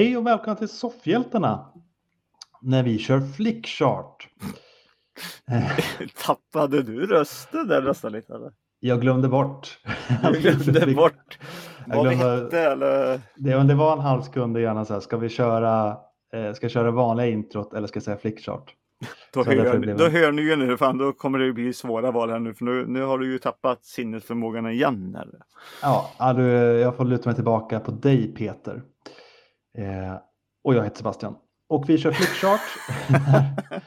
Hej och välkomna till Soffhjältarna. När vi kör flickchart. Tappade du rösten där nästan lite? Eller? Jag glömde bort. Du glömde bort Jag vad vi hette eller? Det, det var en halv sekund gärna så här, ska vi köra, eh, ska jag köra vanliga introt eller ska jag säga flickchart? Då Så hör, blev då hör ni ju nu, fan då kommer det bli svåra val här nu för nu, nu har du ju tappat sinnesförmågan igen. Eller? Ja, ja, du, jag får luta mig tillbaka på dig Peter. Eh, och jag heter Sebastian. Och vi kör flickchart.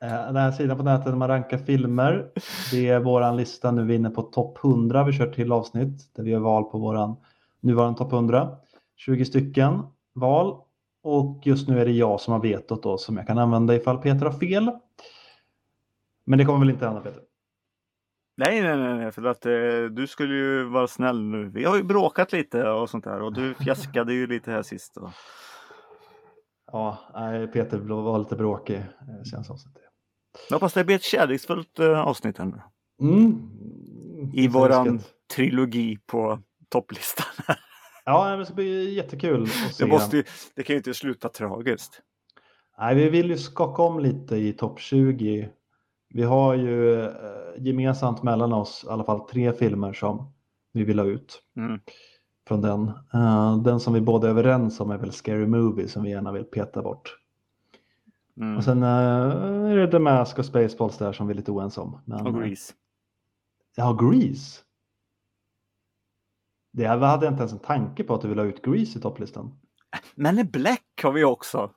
Eh, Den här sidan på nätet där man rankar filmer. Det är våran lista nu vi är inne på topp 100. Vi kör till avsnitt där vi gör val på våran nuvarande topp 100. 20 stycken val. Och just nu är det jag som har vetot då som jag kan använda ifall Peter har fel. Men det kommer väl inte hända Peter? Nej, nej, nej, nej, för att eh, du skulle ju vara snäll nu. Vi har ju bråkat lite och sånt där och du fjäskade ju lite här sist. Och... Ja, nej, Peter var lite bråkig eh, senaste avsnittet. Jag hoppas det blir ett kärleksfullt eh, avsnitt här nu. Mm. I våran trilogi på topplistan. Ja, det ska bli jättekul. Det, måste ju, det kan ju inte sluta tragiskt. Nej, vi vill ju skaka om lite i topp 20. Vi har ju eh, gemensamt mellan oss i alla fall tre filmer som vi vill ha ut Mm. från den. Eh, den som vi båda är överens om är väl Scary Movie som vi gärna vill peta bort. Mm. Och sen eh, är det The Mask och Spaceballs där som vi är lite oense om. Men, Och Grease. Ja, Grease. Det hade jag inte ens en tanke på att du vill ha ut Grease i topplistan. Men Black har vi också.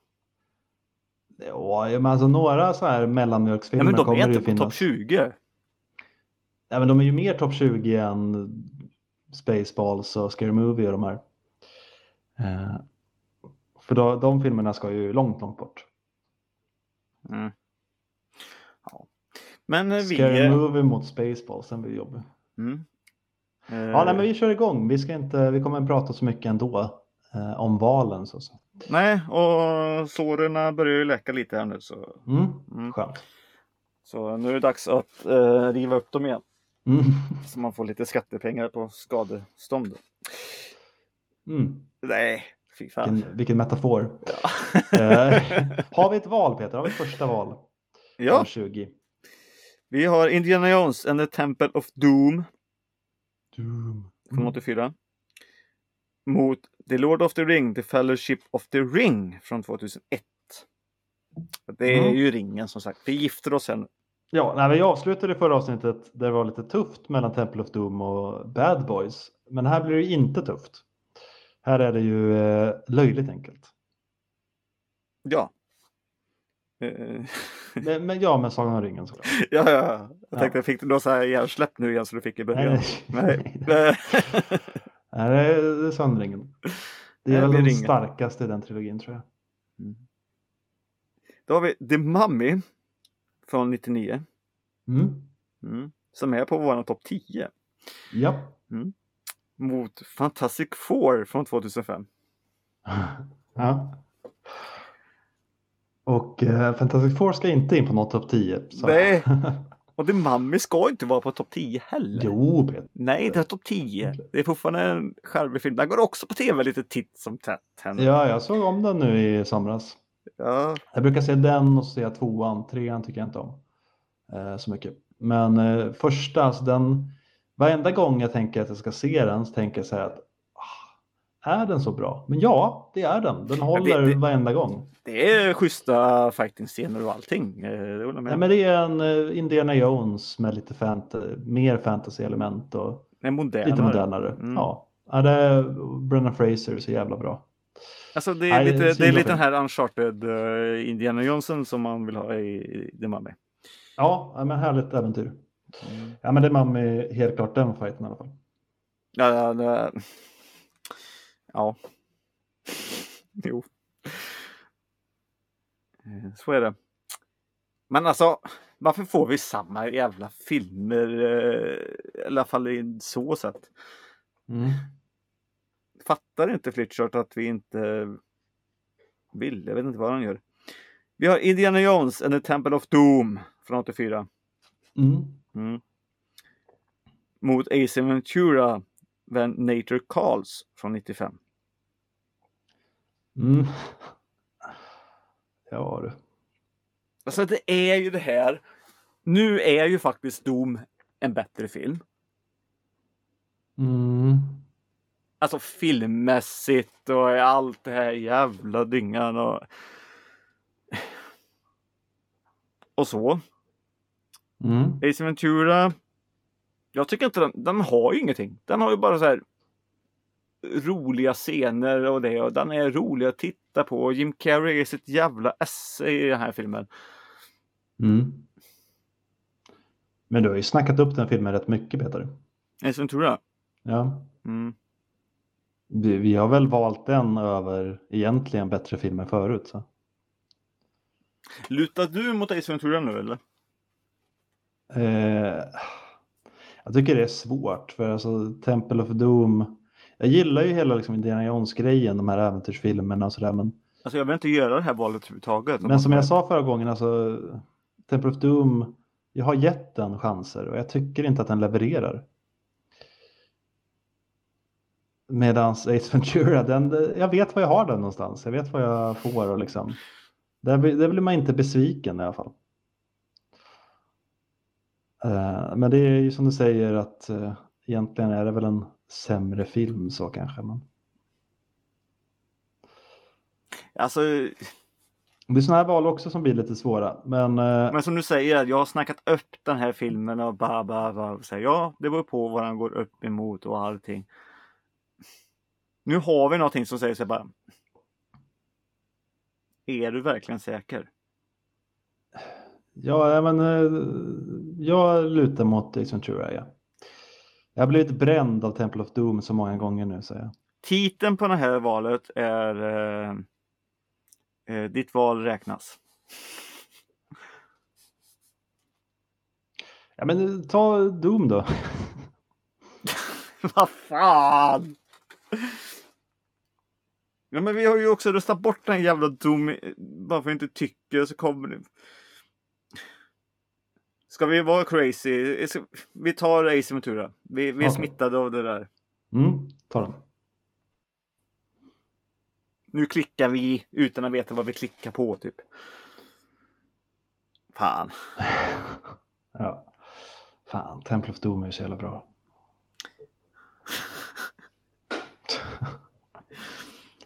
Ja, men alltså några så här Ja, mellanmjölksfilmer men de kommer är det ju inte på topp finnas. 20. Ja, men de är ju mer topp 20 än Spaceballs och Scary Movie och de här. Eh, för då, de filmerna ska ju långt, långt bort. Mm. Ja. Men eh, vi... Scary eh, Movie mot Spaceballs, den blir jobbig. Mm. Eh, Ja, nej, men vi kör igång. Vi, ska inte, vi kommer inte prata så mycket ändå eh, om valen. Så, så. Nej, och såren börjar ju läka lite här nu. Så, Mm, Mm. Skönt. så nu är det dags att eh, riva upp dem igen. Mm. Så man får lite skattepengar på skadestånd. Mm. Nej, fy fan. Vilken, vilken metafor. Eh, har vi ett val Peter? Har vi ett första val? Ja, Av 20. vi har Indiana Jones and the Temple of Doom Doom. från 84. Mot The Lord of the Ring, The Fellowship of the Ring från 2001. Det är Mm. ju ringen som sagt. Vi gifter oss sen. Ja, nej, vi avslutade förra avsnittet där det var lite tufft mellan Temple of Doom och Bad Boys. Men här blir det inte tufft. Här är det ju eh, löjligt enkelt. Ja. Eh, Men, men ja, med Sagan om ringen såklart. ja, ja, ja. Jag Ja. tänkte, jag fick du något så här hjärnsläpp nu igen som du fick i början? nej. Nej. nej. nej det är, Sönringen. Det är väl den starkaste i den trilogin tror jag. Då har vi The Mummy från 99. Mm. Mm. Som är på våran topp 10. Ja. Mot Fantastic Four från 2005. ja. Och eh, Fantastic Four ska inte in på något topp 10. Så. Nej. Och The Mummy ska inte vara på topp 10 heller. jo, Peter. Nej, det är topp 10. Det är fortfarande en charmig film. Den går också på tv lite titt som tätt. henne. Ja, jag såg om den nu i somras. Ja. Jag brukar se den och så ser jag tvåan, trean tycker jag inte om eh, så mycket. Men eh, första, alltså den, varenda gång jag tänker att jag ska se den så tänker jag så här att är den så bra? Men ja, det är den. Den håller det- varenda gång. Det är schyssta fighting-scener och allting. Eh, Det. Nej, men det är en eh, Indiana Jones med lite fant- mer fantasy-element och modernare. lite modernare. Mm. Ja. ja, det är Brennan Fraser så jävla bra. Alltså det är Nej, lite, det är lite den här Uncharted uh, Indiana Johnson som man vill ha i, i The Mummy. Ja, men härligt äventyr. Mm. Ja, men är Mummy helt klart den fighten i alla fall. Ja, ja. Ja. Jo. Eh, Så är det. Men alltså, varför får vi samma jävla filmer? eh, I alla fall i så sätt. Mm. Fattar inte Flitchart att vi inte vill. Jag vet inte vad han gör. Vi har Indiana Jones and the Temple of Doom från 84. Mm. Mm. Mot Ace Ventura, When Nature Calls från 95. Mm. Ja du. Alltså det är ju det här. Nu är ju faktiskt Doom en bättre film. Mm. Alltså filmmässigt och allt det här jävla dyngan och och så. Mm. Ace Ventura. Jag tycker inte den, den har ju ingenting. Den har ju bara så här roliga scener och det och den är rolig att titta på. Jim Carrey är sitt jävla esse i den här filmen. Mm. Men du har ju snackat upp den filmen rätt mycket Peter. Ace Ventura. Ja. Mm. Vi, vi har väl valt den över egentligen bättre filmer förut. Så. Lutar du mot Ace Ventura nu eller? Eh, jag tycker det är svårt för alltså Temple of Doom. Jag gillar ju hela liksom Indiana Jones-grejen, de här äventyrsfilmerna och sådär. Men, Alltså jag vill inte göra det här valet överhuvudtaget. men som jag sa förra gången, alltså Temple of Doom. Jag har gett den chanser och jag tycker inte att den levererar. Medan Ace Ventura, den, jag vet var jag har den någonstans. Jag vet vad jag får och liksom. Där blir man inte besviken i alla fall. Eh, men det är ju som du säger att eh, egentligen är det väl en sämre film så kanske. Men... Alltså, Det är sådana här val också som blir lite svåra. Men, eh, men som du säger, jag har snackat upp den här filmen och bara, bara, bara säger ja, det beror på vad den går upp emot och allting. Nu har vi någonting som säger sig bara. Är du verkligen säker? ja, men jag lutar mot Ace Ventura. Ja. Jag har blivit bränd av Temple of Doom så många gånger nu. Så jag. Titeln på det här valet är eh, eh, Ditt val räknas. Ja, men eh, ta Doom då. Vad fan! Ja men vi har ju också röstat bort den jävla dom bara för att vi inte tycker så kommer det. Ska vi vara crazy? Vi tar Ace Ventura. Vi, vi är Okej. smittade av det där. Mm, ta den. Nu klickar vi utan att veta vad vi klickar på typ. Fan. Ja. Fan, Temple of Doom är ju så jävla bra.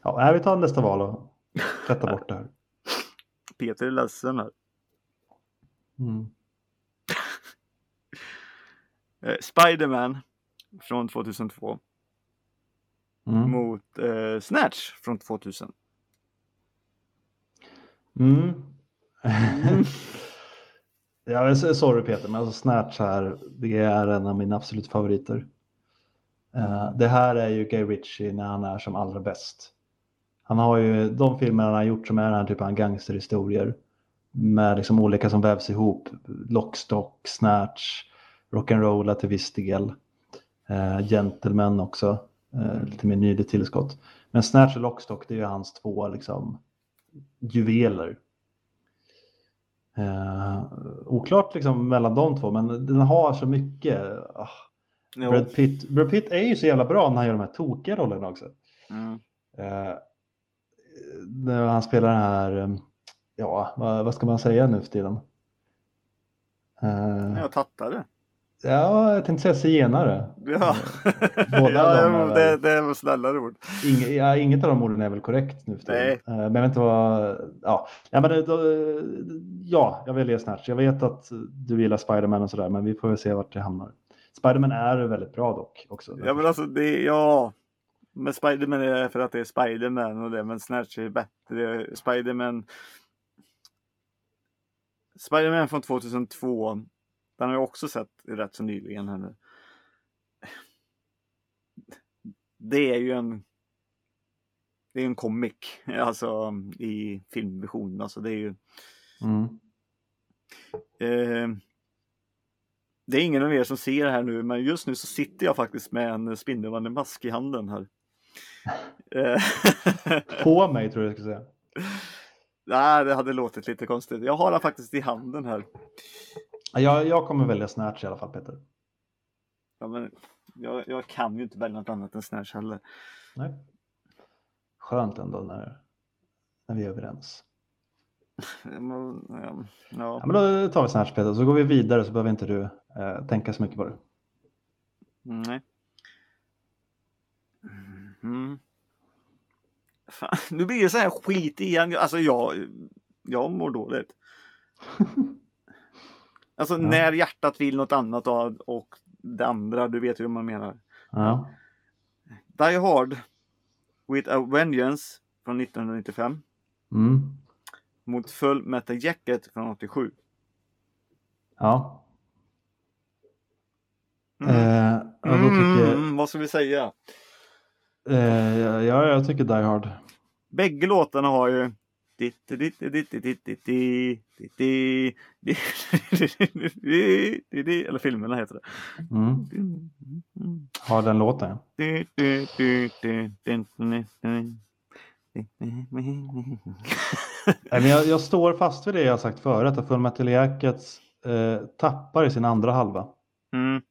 Ja, nej, vi tar nästa val och tvättar bort det här. Peter är ledsen här. Mm. Eh, Spiderman från 2002 Mm. mot eh, Snatch från 2000. Mm. jag är sorry Peter, men alltså Snatch här, det är en av mina absolut favoriter. Eh, det här är ju Guy Ritchie när han är som allra bäst. Han har ju de filmer han har gjort som är den här typen av gangsterhistorier med liksom olika som vävs ihop. Lockstock, Snatch, Rock'n'Rolla till viss del. Eh, Gentleman också, eh, lite mer nyligt tillskott. Men Snatch och Lockstock det är ju hans två liksom juveler. Eh, oklart liksom mellan de två, men den har så mycket. ah. Brad, Pitt, Brad Pitt är ju så jävla bra när han gör de här tokiga rollerna också. Mm. Eh, när han spelar den här, eh, ja, vad, vad ska man säga nu för tiden? Eh, Jag tattade. Ja, jag tänkte säga zigenare. Ja, Båda ja de det, det var snällare ord. Inge, ja, inget av de orden är väl korrekt nu för tiden. Eh, Men jag vet inte vad... Ja, ja, men det, då, ja jag väljer Snatch. Jag vet att du gillar Spiderman och sådär, men vi får väl se vart det hamnar. Spiderman är väldigt bra dock också. Ja men alltså det, ja. Men Spiderman är för att det är Spiderman och det, men Snatch är bättre. Spiderman. Spiderman från 2002. Den har jag också sett rätt så nyligen här nu. Det är ju en. Det är en comic, alltså i filmvision. Alltså det är ju. Mm. Eh, det är ingen av er som ser det här nu, men just nu så sitter jag faktiskt med en Spindelmannen-mask i handen här. Eh, På mig tror jag jag skulle säga. Nej, det hade låtit lite konstigt. Jag har den faktiskt i handen här. Jag, jag kommer välja Snatch i alla fall Peter. Ja, men jag, jag kan ju inte välja något annat än Snatch heller. Nej. Skönt ändå när När vi är överens. Men, ja, Ja, ja. men då tar vi här Peter, så går vi vidare så behöver inte du eh, tänka så mycket på det. Nej. Mm. Fan, nu blir det så här skit igen. Alltså jag, jag mår dåligt. Alltså Ja. när hjärtat vill något annat och, och det andra, du vet hur man menar. Ja. Die Hard with a Vengeance från 1995 Mm. mot Full Metal Jacket från 87. Ja. Mm. Eh, då tycker, Mm, vad ska vi säga? eh, ja, jag tycker Die Hard. Bägge låtarna har ju eller filmerna heter det. Mm. Har den låten. Nej, men jag, jag står fast vid det jag sagt förut, att Fullmetal Jackets eh, tappar i sin andra halva. Mm,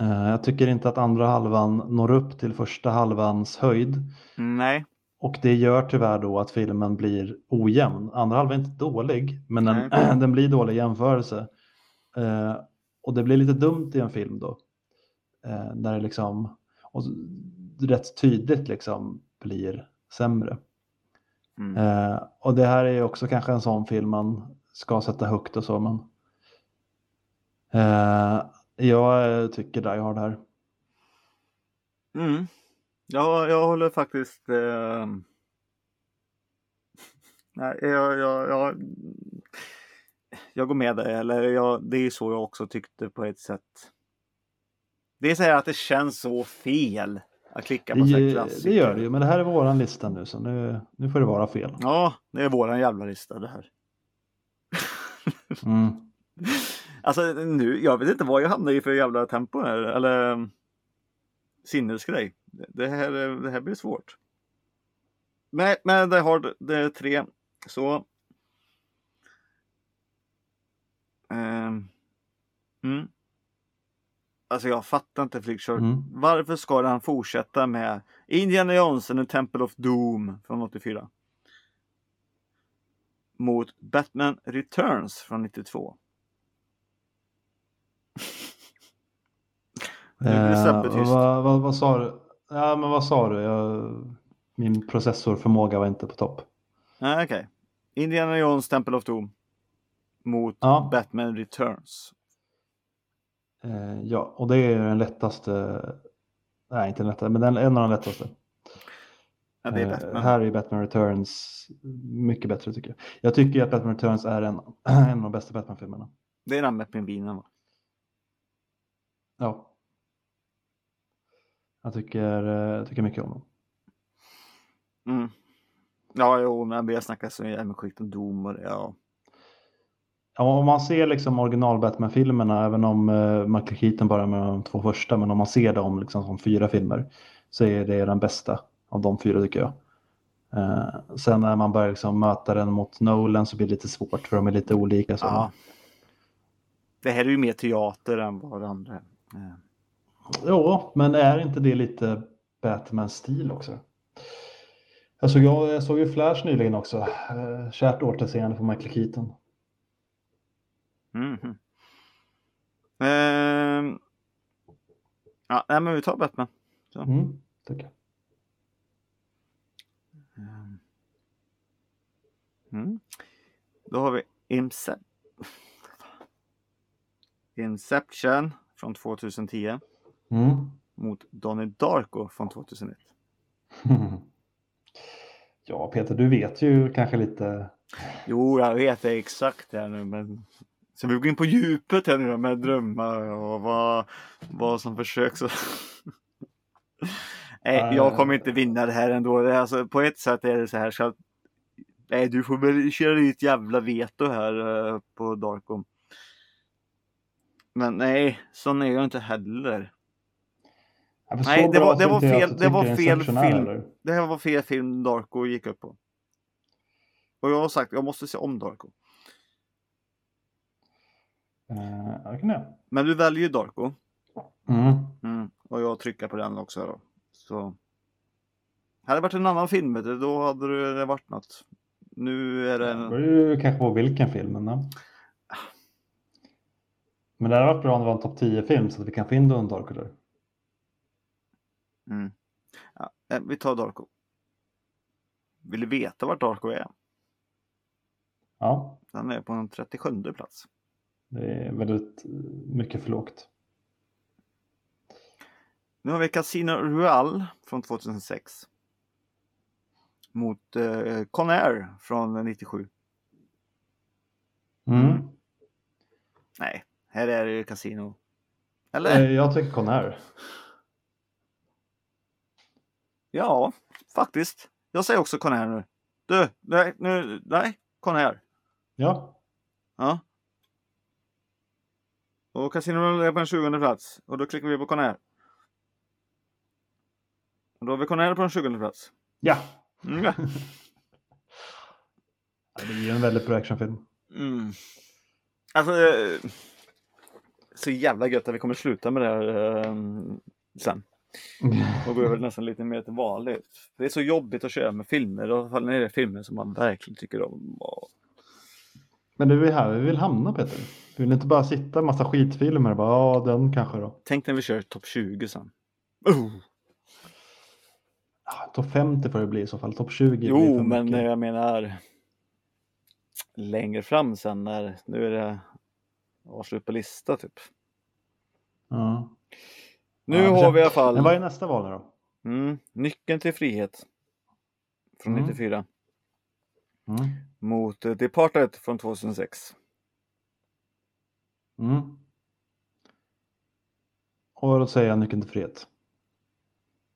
Eh, jag tycker inte att andra halvan når upp till första halvans höjd. nej, och det gör tyvärr då att filmen blir ojämn. Andra halvan är inte dålig, men den, den blir dålig i jämförelse. Eh, och det blir lite dumt i en film då. Eh, när det liksom och rätt tydligt liksom blir sämre. mm. Eh, och det här är ju också kanske en sån film man ska sätta högt och så. Men, eh, jag tycker Die Hard här. Mm. Ja, jag håller faktiskt... Eh... Nej, jag, jag, jag, jag går med dig. Eller jag, det är så jag också tyckte på ett sätt. Det är så här att det känns så fel att klicka på Det, klassiker. det gör det ju, men det här är våran lista nu så nu, nu får det vara fel. Ja, det är våran jävla lista det här. Mm. Alltså nu, jag vet inte vad jag hamnar i för jävla tempo här. Eller sinnesgrej. Det här, är- det här blir svårt. Men, men det har det är tre. Så. Ehm, mm. Alltså jag fattar inte Flickshort. Mm. Varför ska han fortsätta med Indiana Jones and the Temple of Doom från 84? Mot Batman Returns från 92. Nu blir Eh, vad, vad, vad sa du? Ja, men vad sa du? Jag, min processorförmåga var inte på topp. Nej, okej. Indiana Jones Temple of Doom. Mot Ja. Batman Returns. Eh, ja, och det är den lättaste. Nej, inte den lättaste, men den, en av de lättaste. Ja, det är Eh, Batman. här är Batman Returns mycket bättre tycker jag. Jag tycker att Batman Returns är en, en av de bästa Batman-filmerna. Det är den med pingvinen va? Ja. Jag tycker, eh, jag tycker mycket om den. Mm. Ja, jo, men jag snackar så jävla skit om Doom och det. Ja. Ja, om man ser liksom original Batman-filmerna, även om uh, Michael Keaton bara med de två första, men om man ser dem liksom som fyra filmer så är det den bästa av de fyra tycker jag. Eh, sen när man börjar liksom möta den mot Nolan så blir det lite svårt för de är lite olika. Så. ja. Det här är ju mer teater än vad det andra är. Eh, Jo, men är inte det lite Batman-stil också? Alltså jag, jag såg ju Flash nyligen också. Uh, kärt återseende på Michael Keaton. Mhm. Ehm. Ja, nej, men vi tar Batman. Mm, tycker. Ehm. Mm. Då har vi Incep Inception från 2010 Mm. mot Donnie Darko från 2001. Ja, Peter, du vet ju kanske lite. Jo, jag vet det exakt här nu, men så vi går in på djupet här nu med drömmar och vad, vad som försöks. Nej, jag kommer inte vinna det här ändå. Det är Alltså, på ett sätt är det så här så att Nej, du får väl köra ditt jävla veto här eh, på Darko. Men nej, sån är jag inte heller. Ja, Nej, det var- det var fel- det var fel film. eller? Det här var fel film Darko gick upp på. Och jag har sagt, jag måste se om Darko. Eh, ja, kan jag. Men du väljer ju Darko. Mm. Mm. Och jag trycker på den också då. Så. Hade det varit en annan film, du, då hade det varit något. Nu är det... Det En... beror ju kanske på vilken film. Men, men det hade varit bra om det var en topp 10-film så att vi kan få in Donnie Darko där. Mm. Ja, eh, vi tar Darko. Vill du veta vart Darko är? Ja, Den är på en 37 plats. det är väldigt eh, mycket för lågt. Nu har vi Casino Royale från 2006. Mot eh, Conair från 97. Mm. Nej, här är det Casino. Eller? Eh, Jag tycker Conair. Ja, faktiskt. Jag säger också Conair nu. Du, nej, nu, nej, Conair. Ja, Ja. Och Casino Royale är på en 20 plats. Och då klickar vi på Conair. Och då har vi Conair på en 20 plats. ja. Mm. ja. Ja, Det är ju en väldigt bra actionfilm. Mm. Alltså, eh, så jävla gött att vi kommer sluta med det här eh, sen. Och gå över nästan lite mer till vanligt. Det är så jobbigt att köra med filmer, och när det är filmer som man verkligen tycker om. Och... Men det är här vi vill hamna Peter. Vi vill inte bara sitta en massa skitfilmer och bara ja den kanske då. Tänk när vi kör topp 20 sen. Oh. Topp 50 får det bli i så fall. Topp 20 blir Jo, men mycket. jag menar längre fram sen när nu är det avslut på lista typ. Ja. Nu Ja, har vi i alla fall Men vad är nästa val nu då? mm, Nyckeln till frihet från Mm. 94 Mm. mot eh, Departed från 2006. Mm. Och då säger jag Nyckeln till frihet.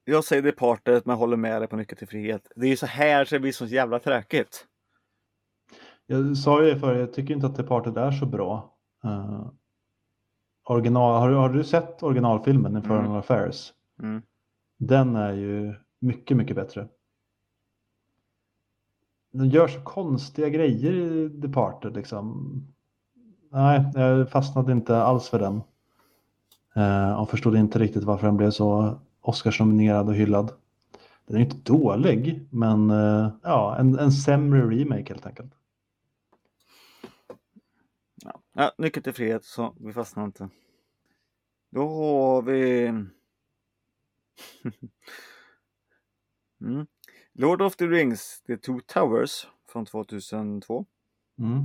Jag säger Departed men håller med dig på Nyckeln till frihet. Det är ju så här så det blir så jävla tråkigt. Jag sa ju förr, jag tycker inte att Departed är så bra. Uh, original, har, du- har du sett originalfilmen Infernal Mm. Affairs? Mm. Den är ju mycket, mycket bättre. Den gör så konstiga grejer i Departed liksom. Nej, jag fastnade inte alls för den. Eh, och förstod inte riktigt varför den blev så Oscarsnominerad och hyllad. Den är inte dålig, men eh, ja, en, en sämre remake helt enkelt. Ja. Ja, Nyckeln till frihet så vi fastnar inte. Då har vi mm. Lord of the Rings The Two Towers från 2002 Mm.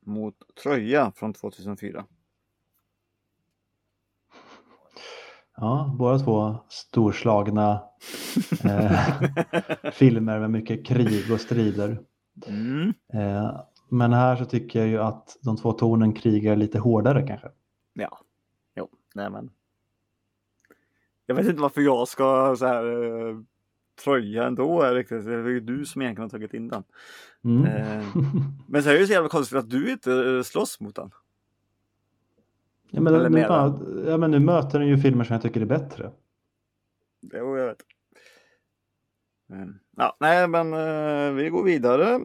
mot Tröja från 2004. Ja, båda två storslagna eh, filmer med mycket krig och strider. Mm. Eh, men här så tycker jag ju att de två tornen krigar lite hårdare kanske. Ja, jo, nej men. Jag vet inte varför jag ska så här eh, tröja ändå riktigt. Det är ju du som egentligen har tagit in den. Mm. Eh. Men så är det ju så jävla konstigt att du inte eh, slåss mot den. ja, men, eller nu, bara, ja, men nu möter den ju filmer som jag tycker är bättre. Jo, jag vet. Mm. Ja, nej, men vi går vidare.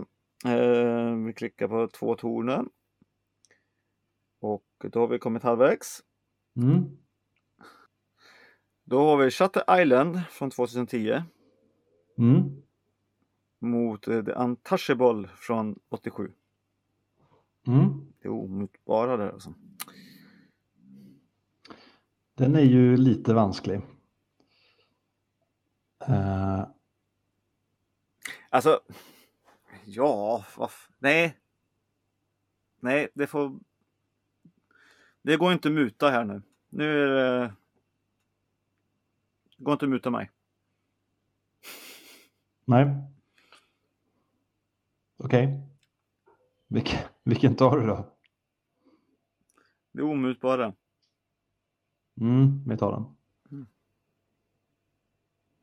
Eh, vi klickar på två tornen. Och då har vi kommit halvvägs. Mm. Då har vi Shutter Island från 2010 Mm. mot eh, The Untouchable från 87. Mm. Det är omutbara där alltså. Den är ju lite vansklig. Eh, Alltså, ja, vad f- nej. Nej, det får. Det går inte att muta här nu. Nu är det. det går inte att muta mig. nej. Okej. Vilken, vilken tar du då? Det omutbara. Mm, vi tar den.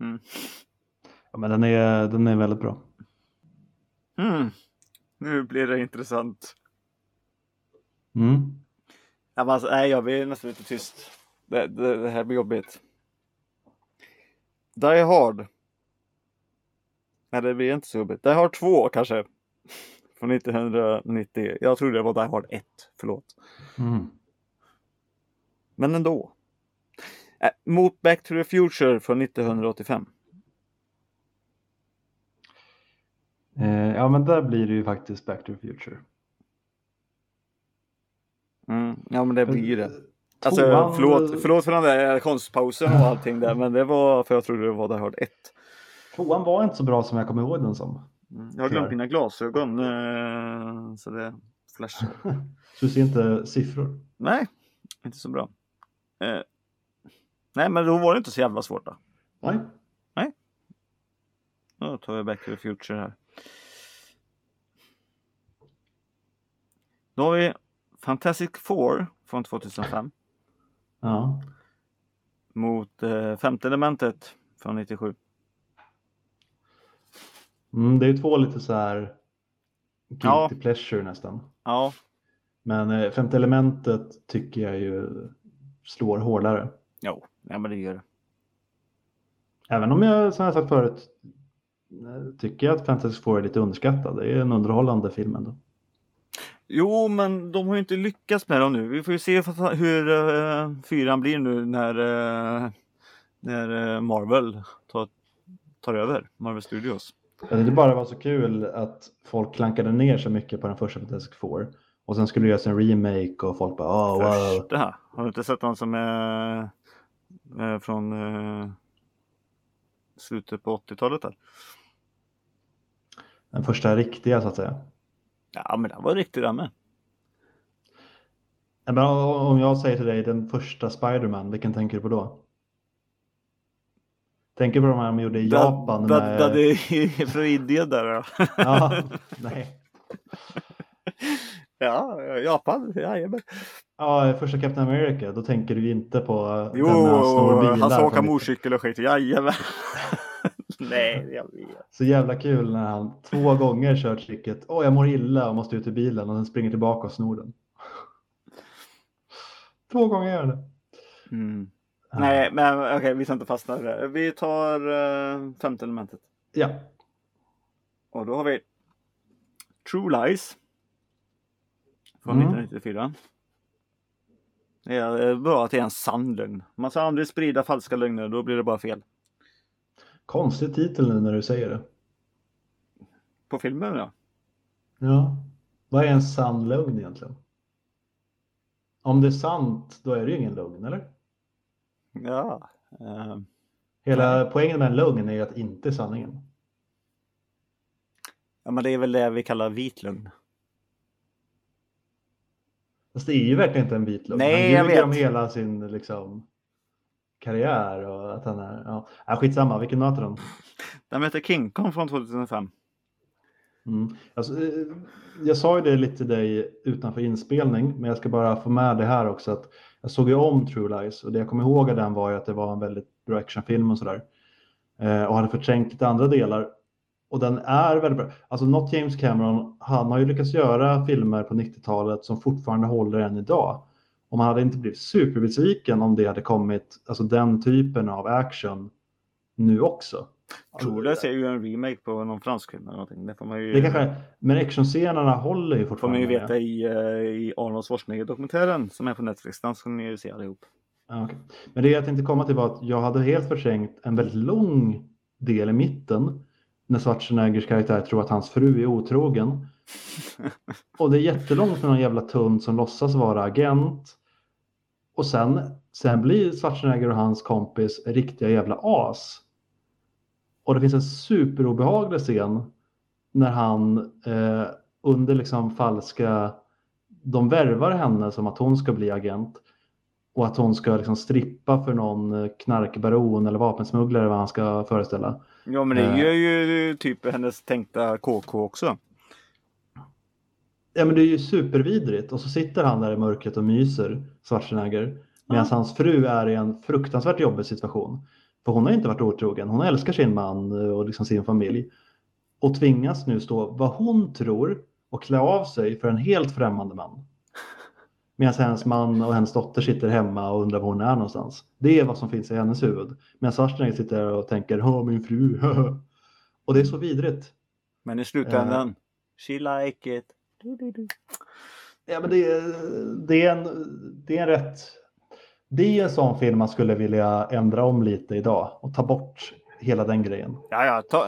Mm. Ja, men den är, den är väldigt bra. Mm. Nu blir det intressant. Mm. Ja, men alltså, nej, jag blir nästan lite tyst. Det, det, det här blir jobbigt. Die Hard. Nej, det blir inte så jobbigt. Die Hard 2 kanske. Från 1990. Jag tror det var Die Hard 1. Förlåt. Mm. Men ändå. Äh, mot Back to the Future från 1985. Eh, ja, men där blir det ju faktiskt Back to the Future. Mm, ja men det blir ju det. Alltså förlåt, förlåt för den där konstpausen och allting där men det var för jag trodde det var Die Hard 1. Tvåan var inte så bra som jag kommer ihåg den som. Mm, Jag har glömt mina glasögon eh, så det flashar. Så du ser inte siffror. Nej, inte så bra. Eh, nej men då var det inte så jävla svårt då. Nej. Då tar vi Back to the Future här. Då har vi Fantastic Four från 2005 Ja. mot eh, Femte elementet från 97. Mm, det är två lite så här guilty Ja. pleasure nästan. Ja, Men eh, femte elementet tycker jag ju slår hårdare. jo, ja, men det gör det. Även om jag, som jag sagt förut, eh, tycker att Fantastic Four är lite underskattad. Det är en underhållande film ändå. Jo, men de har ju inte lyckats med dem nu. Vi får ju se hur uh, fyran blir nu när, eh, när eh, Marvel tar, tar över. Marvel Studios. Jag tyckte bara det var så kul att folk klankade ner så mycket på den första Fantastic Four. Och sen skulle det göras en remake och folk bara oh, wow. Första. Har du inte sett den som är eh, från eh, slutet på 80-talet? Där? Den första riktiga så att säga. Ja, men den var riktig den med. Ja, Men om jag säger till dig den första Spider-Man, vilken tänker du på då? Tänker du på de här de gjorde i Japan? Da, med... da, det är från Indien där. Ja, Ja, nej. ja Japan. Jajamän. Ja, första Captain America, då tänker du inte på Jo, den när han snor bilar. han ska åka från- motorcykel och skit. Jajamän. Nej, jag vet. Så jävla kul när han två gånger kört tricket. Åh, jag mår illa och måste ut ur bilen och sen springer tillbaka och snor den. Två gånger gör det. Mm. Nej, men okej, vi ska inte fastna i det. Vi tar uh, femte elementet. Ja, Och då har vi True Lies. Från Mm. 1994. Det är eh, bra att det är en sann lögn. Man ska aldrig sprida falska lögner, då blir det bara fel. Konstig titel nu när du säger det. På filmen ja. Ja, vad är en sann lögn egentligen? Om det är sant, då är det ju ingen lögn, eller? Ja. eh, Hela poängen med en lögn är ju att inte sanningen. ja, men det är väl det vi kallar vit lögn. Fast det är ju verkligen inte en vit lögn. Nej, han jag ljuger om vet. hela sin liksom, karriär och att han är... Ja. Ja, skitsamma, vilken möter den? Den heter King Kong från 2005. Mm. Alltså, eh, jag sa ju det lite till dig utanför inspelning, men jag ska bara få med det här också. att Jag såg ju om True Lies och det jag kommer ihåg av den var ju att det var en väldigt bra actionfilm och sådär. Eh, och hade förträngt lite andra delar. Och den är väldigt bra. Alltså något James Cameron, han har ju lyckats göra filmer på 90-talet som fortfarande håller än idag. Och man hade inte blivit superbesviken om det hade kommit, alltså den typen av action nu också. True Lies är ju en remake på någon fransk film eller någonting. Det får man ju, Det kanske, men actionscenerna håller ju får man fortfarande. ju veta i, eh, i Arnold Schwarzenegger-dokumentären som är på Netflix. Den ska ni ju se allihop. Okej. Men det jag tänkte komma till var att jag hade helt förträngt en väldigt lång del i mitten när Schwarzeneggers karaktär tror att hans fru är otrogen. Och det är jättelångt med någon jävla tunt som låtsas vara agent. Och sen, sen blir Schwarzenegger och hans kompis riktiga jävla as. Och det finns en superobehaglig scen när han eh, under liksom falska, de värvar henne som att hon ska bli agent och att hon ska liksom strippa för någon eh, knarkbaron eller vapensmugglare vad han ska föreställa. Ja men det Eh. gör ju typ hennes tänkta KK också. Ja men det är ju supervidrigt och så sitter han där i mörkret och myser, Schwarzenegger, medan Ja. hans fru är i en fruktansvärt jobbig situation. För hon har inte varit otrogen, hon älskar sin man och liksom sin familj. Och tvingas nu stå vad hon tror och klä av sig för en helt främmande man. Medan hennes man och hennes dotter sitter hemma och undrar var hon är någonstans. Det är vad som finns i hennes huvud. Medan Schwarzenegger sitter där och tänker, Åh, min fru. och det är så vidrigt. Men i slutändan, she like it. Ja, men det, är- det, är en, det är en rätt... Det är en sån film man skulle vilja ändra om lite idag och ta bort hela den grejen. Ja, ja, ta,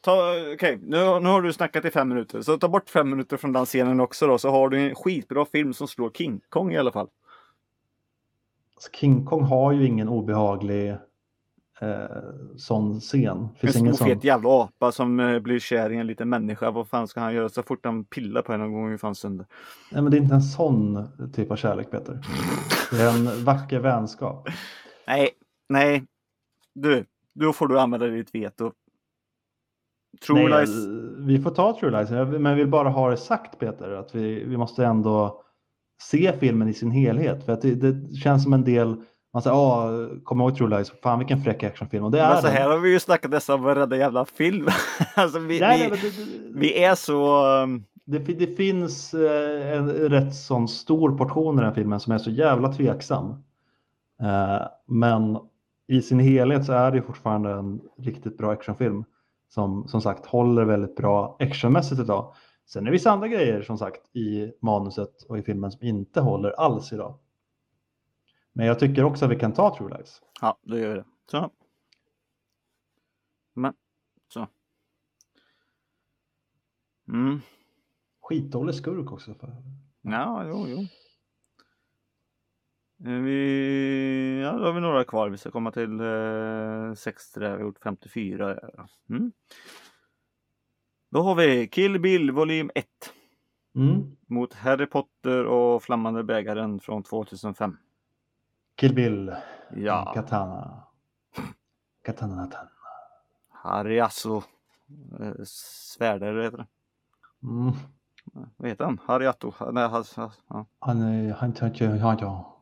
ta, okej, nu, nu har du snackat i fem minuter. Så ta bort fem minuter från den scenen också då, så har du en skitbra film som slår King Kong i alla fall. Alltså King Kong har ju ingen obehaglig eh, sån scen. En Finns stor ingen fet jävla apa som eh, blir kär i en liten människa. Vad fan ska han göra så fort han pillar på henne någon gång? Fan sönder. Nej, men det är inte en sån typ av kärlek, Peter. Det är en vacker vänskap. Nej, nej. Du, då får du använda ditt veto. True Nej, Lies. Vi får ta True Lies, men jag vill bara ha det sagt, Peter, att vi, vi måste ändå se filmen i sin helhet. För att det, det känns som en del, man säger, ah, kom ihåg True Lies, fan vilken fräck actionfilm. Och det är Men så den. här har vi ju snackat nästan varenda jävla film. alltså vi, Nej, vi, nej, det, vi är så... um, det, det finns eh, en rätt sån stor portion i den här filmen som är så jävla tveksam. Eh, men i sin helhet så är det fortfarande en riktigt bra actionfilm som som sagt håller väldigt bra actionmässigt idag. Sen är det vissa andra grejer som sagt i manuset och i filmen som inte håller alls idag. Men jag tycker också att vi kan ta True Lies. Ja, då gör vi det. Så. Men, så. Mm. Skitdålig skurk också. För... Ja, jo, jo. Eh, Vi, ja, då har vi några kvar. Vi ska komma till eh, 60 där. Vi har gjort 54. ja. Mm. Då har vi Kill Bill volym 1 Mm. mot Harry Potter och Flammande bägaren från 2005. Kill Bill, Ja, Katana. Katana Nathan. Harry Asso. Eh, Svärdare heter det. Mm. Vad heter han? Harry Atto? Nej, has, ja. Han är, han tar ja, ja.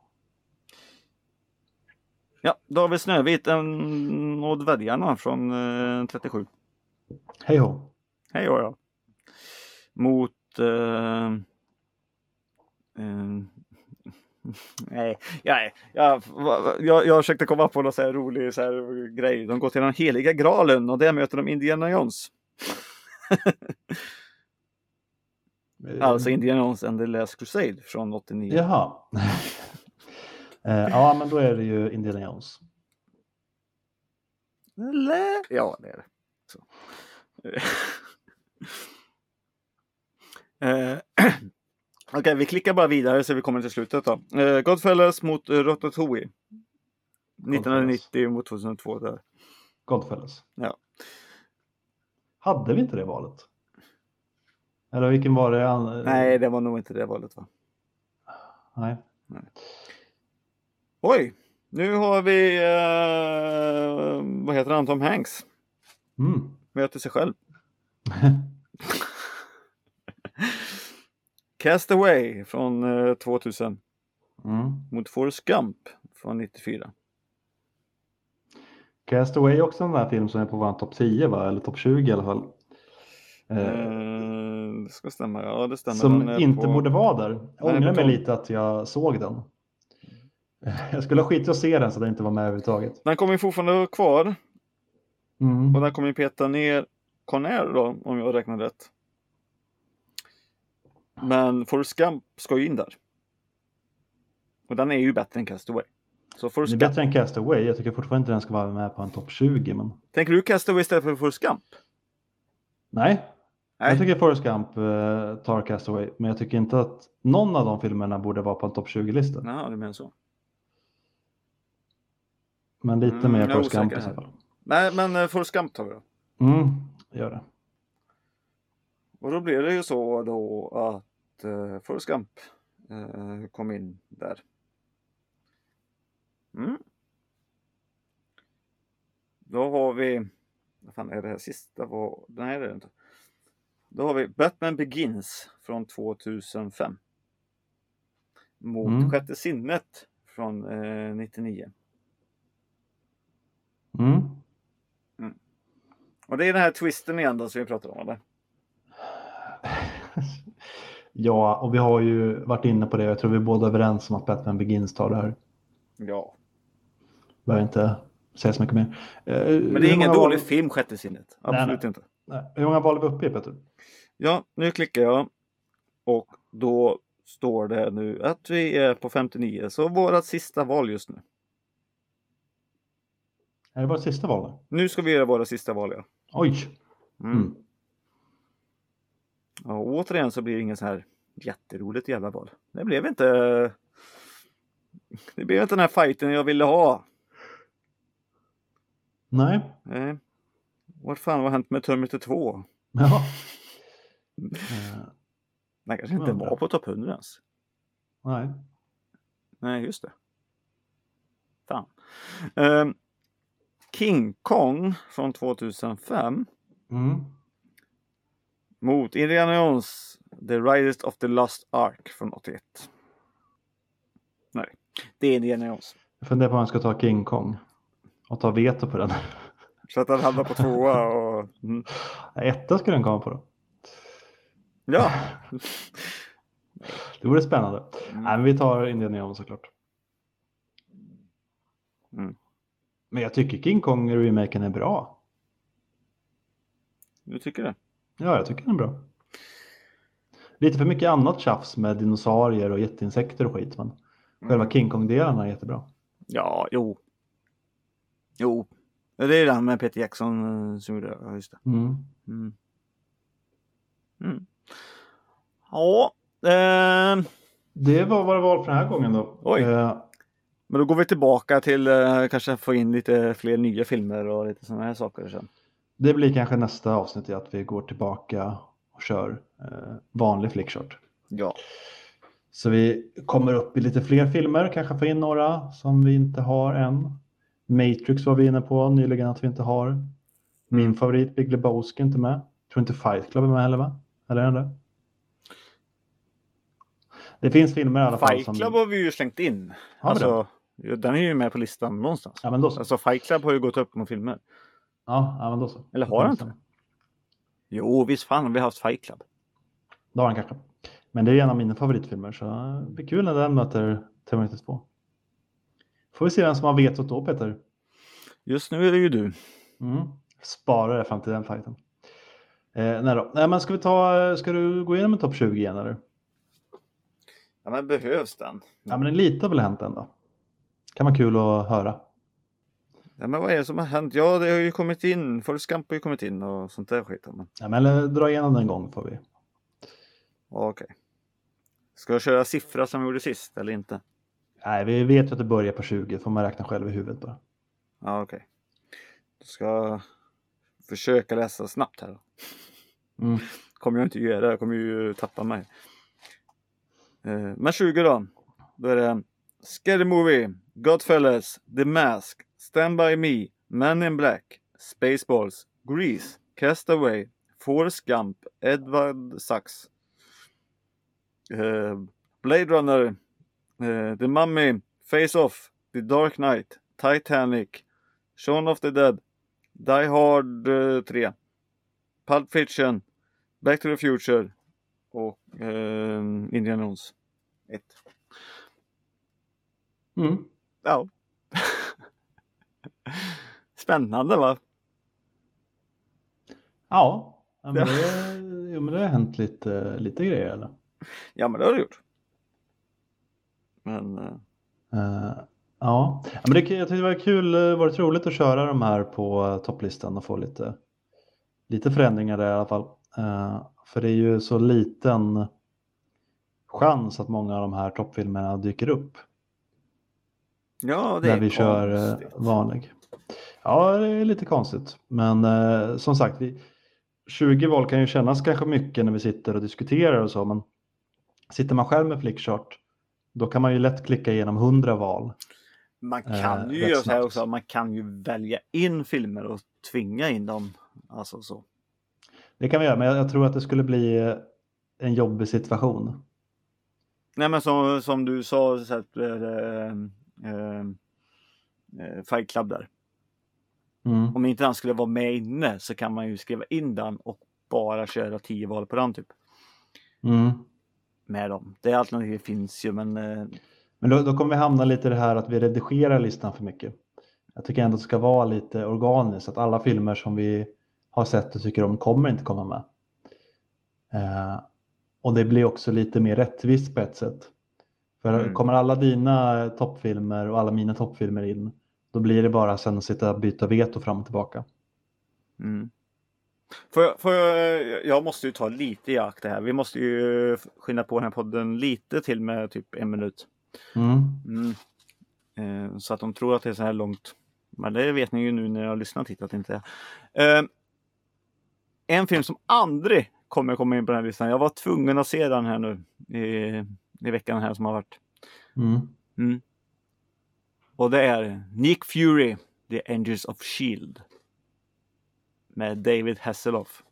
ja, då har vi Snövit och dvärgarna från eh, 37. Hej ho. Hej då, ja. Mot... Eh, eh, nej, jag, jag, jag, jag försökte komma på någon så rolig så här grej. De går till den heliga graalen och där möter de Indiana Jones. Alltså Indiana Jones and the Last Crusade från 89. Jaha. Eh, ja, men då är det ju Indiana Jones. Eller? Ja, det är det. Så. Eh, Okej, vi klickar bara vidare så vi kommer till slutet då. Eh, Godfellas mot uh, Ratatouille. 1990 mot 2002 där. Godfellas. Ja. Hade vi inte det valet? Eller vilken var det? Nej, det var nog inte det valet va? Nej. Oj! Nu har vi, eh, vad heter han, Tom Hanks. Mm. Möter sig själv. Castaway från eh, 2000 Mm. mot Forrest Gump från 94. Castaway är också en sån här film som är på vår topp 10 va? Eller topp 20 i alla fall. Eh, Eh, det ska stämma, ja det stämmer. som inte på- borde vara där. Jag ångrar mig lite att jag såg den. Jag skulle ha skitit att se den så den inte var med överhuvudtaget. Den kommer ju fortfarande vara kvar Mm. och den kommer ju peta ner Conair då om jag räknar rätt. Men Forrest Gump ska ju in där. Och den är ju bättre än Castaway. Så Det Forrest är Gump. bättre än Castaway. Jag tycker fortfarande inte den ska vara med på en topp 20. Men... Tänker du Castaway istället för Forrest Gump? Nej, Nej. jag tycker Forrest Gump eh, tar Castaway. Men jag tycker inte att någon av de filmerna borde vara på en topp 20-lista. Jaha, du menar så. Men lite Mm, mer är Forrest Gump i så fall. Nej, men eh, Forrest Gump tar vi då. Mm, gör det. Och då blir det ju så då att uh, Forrest Gump eh, kom in där. Mm. Då har vi, vad fan är det här sista? Var, nej det är det inte. Då har vi Batman Begins från 2005. Mot Mm. Sjätte sinnet från eh, 99. Mm. Och det är den här twisten igen då som vi pratar om eller? Ja, och vi har ju varit inne på det. Jag tror vi är båda överens om att Batman Begins tar det här. Ja. Behöver inte säga så mycket mer. Eh, Men det är ingen dålig film, Sjätte sinnet. Absolut nej. inte. Nej. Hur många val är vi uppe i Peter? Ja, nu klickar jag. Och då står det nu att vi är på 59. Så vårat sista val just nu. Är det vårt sista val? då? Nu ska vi göra våra sista val. Ja. Oj! Mm. Mm. Och återigen så blir det ingen så här jätteroligt jävla val. Det blev inte Det blev inte den här fighten jag ville ha. Nej. Nej. Vad fan har hänt med Terminator 2? Ja. Eh, Den kanske inte var på topp 100 ens. nej. Nej, just det. Fan. Ehm, King Kong från 2005 Mm. Mot Indiana Jones The Riders of the Lost Ark från 81. Nej, det är Indiana Jones. Jag funderar på om jag ska ta King Kong och ta veto på den. Så att han hamnar på tvåa och... Mm. Etta skulle den komma på då. Ja. Det vore spännande. Mm. Nej, men vi tar Indiana Jones såklart. Mm. Men jag tycker King Kong-remaken är bra. Du tycker det? Ja, jag tycker den är bra. Lite för mycket annat tjafs med dinosaurier och jätteinsekter och skit, men själva Mm. King Kong-delarna är jättebra. Ja, jo. Jo. Det är den med Peter Jackson eh, som gjorde det. Just det. Mm. Mm. Mm. Ja. ehm, Det var det var för den här gången då. Oj. Eh, men då går vi tillbaka till eh, kanske få in lite fler nya filmer och lite sådana här saker sen. det blir kanske nästa avsnitt i att vi går tillbaka och kör eh, vanlig flickshort. Ja. Så vi kommer upp i lite fler filmer, kanske få in några som vi inte har än. Matrix var vi inne på nyligen att vi inte har. Min Mm. favorit Big Lebowski är inte med. Tror inte Fight Club är med heller va? Eller är den det? Det finns filmer i alla fall Fight som... Club har vi ju slängt in. Har vi alltså, den är ju med på listan någonstans. Ja men då så. Alltså Fight Club har ju gått upp med filmer. Ja, ja men då så. Eller har den inte? Jo, visst fan har vi haft Fight Club. Det har den kanske. Men det är en av mina favoritfilmer så det blir kul när den möter Terminator 2. Får vi se vem som har vetot då Peter. Just nu är det ju du. Mm. Spara det fram till den fighten. Eh, nej då. Nej, men ska vi ta, ska du gå igenom en topp 20 igen eller? Ja, men behövs den? Ja men lite har väl hänt ändå. Kan vara kul att höra. Ja, men vad är det som har hänt? Ja, det har ju kommit in. Gump har ju kommit in och sånt där skit. Men... Ja, men eller, dra igenom den en gång får vi. Okej. Ska jag köra siffra som vi gjorde sist eller inte? Nej, vi vet ju att det börjar på 20. Får man räkna själv i huvudet bara. Ja, okej. Då ska jag försöka läsa snabbt här. Mm. kommer jag inte göra. Jag kommer ju tappa mig. Eh, Men 20 då. Då är det Scary Movie, Godfellas, The Mask, Stand By Me, Men in Black, Spaceballs, Grease, Castaway, Forrest Gump, Edward Sachs, eh, Blade Runner, eh, The Mummy, Face Off, The Dark Knight, Titanic, Shaun of the Dead, Die Hard eh, 3, Pulp Fiction, Back to the Future och Indiana Jones 1. Mm. Ja. Spännande va? Ja, men det, jo, men det har hänt lite, lite grejer. Eller? Ja men det har det gjort. Men Eh, ja, men det, jag tyckte det var kul, eh, varit roligt att köra de här på topplistan och få lite, lite förändringar där i alla fall. Eh, för det är ju så liten chans att många av de här toppfilmerna dyker upp ja det när är vi kör eh, konstigt. vanlig. Ja, det är lite konstigt, men eh, som sagt, vi, 20 val kan ju kännas kanske mycket när vi sitter och diskuterar och så, men sitter man själv med flickchart, då kan man ju lätt klicka igenom 100 val. Man eh, kan ju rätt göra så här också. Man kan ju välja in filmer och tvinga in dem. Alltså så. Det kan vi göra, men jag, jag tror att det skulle bli eh, en jobbig situation. Nej men som, som du sa, så att, eh, eh, eh, Fight Club där. Mm. Om inte den skulle vara med inne så kan man ju skriva in den och bara köra 10 val på den typ. Mm. Med dem. Det alternativet finns ju men eh, Men då, då kommer vi hamna lite i det här att vi redigerar listan för mycket. Jag tycker ändå att det ska vara lite organiskt, att alla filmer som vi har sett och tycker om kommer inte komma med. Eh, och det blir också lite mer rättvist på ett sätt. För Mm. kommer alla dina toppfilmer och alla mina toppfilmer in, Då blir det bara sen att sitta och byta veto fram och tillbaka. Mm. Får jag, jag måste ju ta lite i akt det här. Vi måste ju skynda på den här podden lite till med typ en minut. Mm. Mm. Eh, så att de tror att det är så här långt. Men det vet ni ju nu när jag har lyssnat hit att det inte är. Eh, en film som aldrig kommer komma in på den här listan. Jag var tvungen att se den här nu i, veckan här som har varit. Mm. Mm. Och det är Nick Fury, The Angels of Shield. Med David Hasselhoff.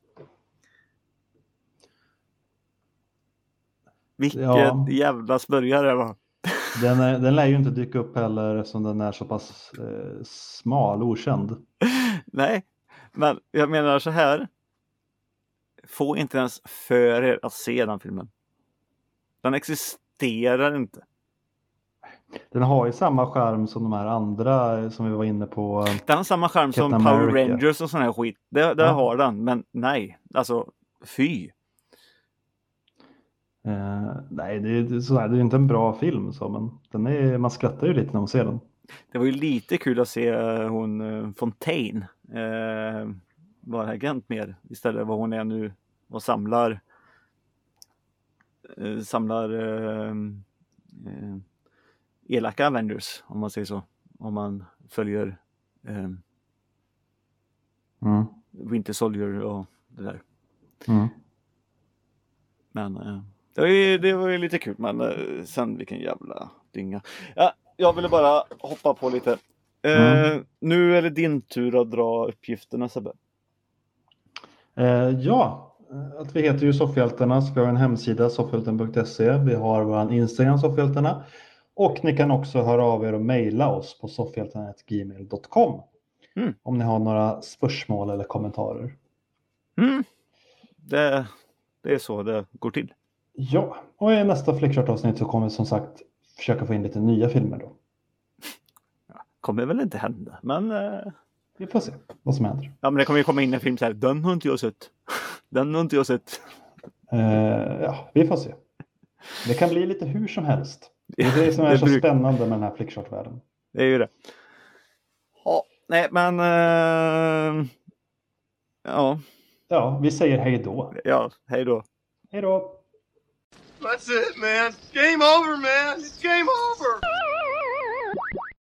Vilket Ja. jävla smörja det var. Den, är, den lär ju inte dyka upp heller eftersom den är så pass eh, smal, okänd. Nej, men jag menar så här. Få inte ens för er att se den filmen. Den existerar inte. Den har ju samma skärm som de här andra eh, som vi var inne på. Den har samma charm som Power America. Rangers och sån här skit. Det, det Ja. har den, men nej. Alltså, fy. Eh, nej, det är, sådär, det är inte en bra film så, men den är, man skrattar ju lite när man ser den. Det var ju lite kul att se eh, hon Fontaine eh, vara agent mer istället vad hon är nu och samlar samlar eh, eh, elaka Avengers om man säger så. Om man följer eh, Mm. Winter Soldier och det där. Mm. Men eh, det, var ju, det var ju lite kul men eh, sen vilken jävla dynga. Ja, jag ville bara hoppa på lite. Eh, Mm. Nu är det din tur att dra uppgifterna Sebbe. Eh, ja, eh, att vi heter ju Soffhjältarna, så vi har en hemsida, soffhjälten.se. Vi har vår Instagram, Soffhjältarna. Och ni kan också höra av er och mejla oss på soffhjältarna.gmail.com Mm. om ni har några spörsmål eller kommentarer. Mm. Det, det är så det går till. Ja, och i nästa flickchart-avsnitt så kommer vi som sagt försöka få in lite nya filmer då. Kommer väl inte hända men, eh, Vi får se vad som händer. ja, men det kommer ju komma in en film så här. Den har inte jag sett. Den har inte jag sett. Uh, ja, vi får se. Det kan bli lite hur som helst. Det är det som är det så bruk... spännande med den här flickshot-världen. Det är ju det. Ja, nej men... Uh... Ja. Ja, vi säger hej då. Ja, hej då. Hej då. That's it man. Game over man. It's game over.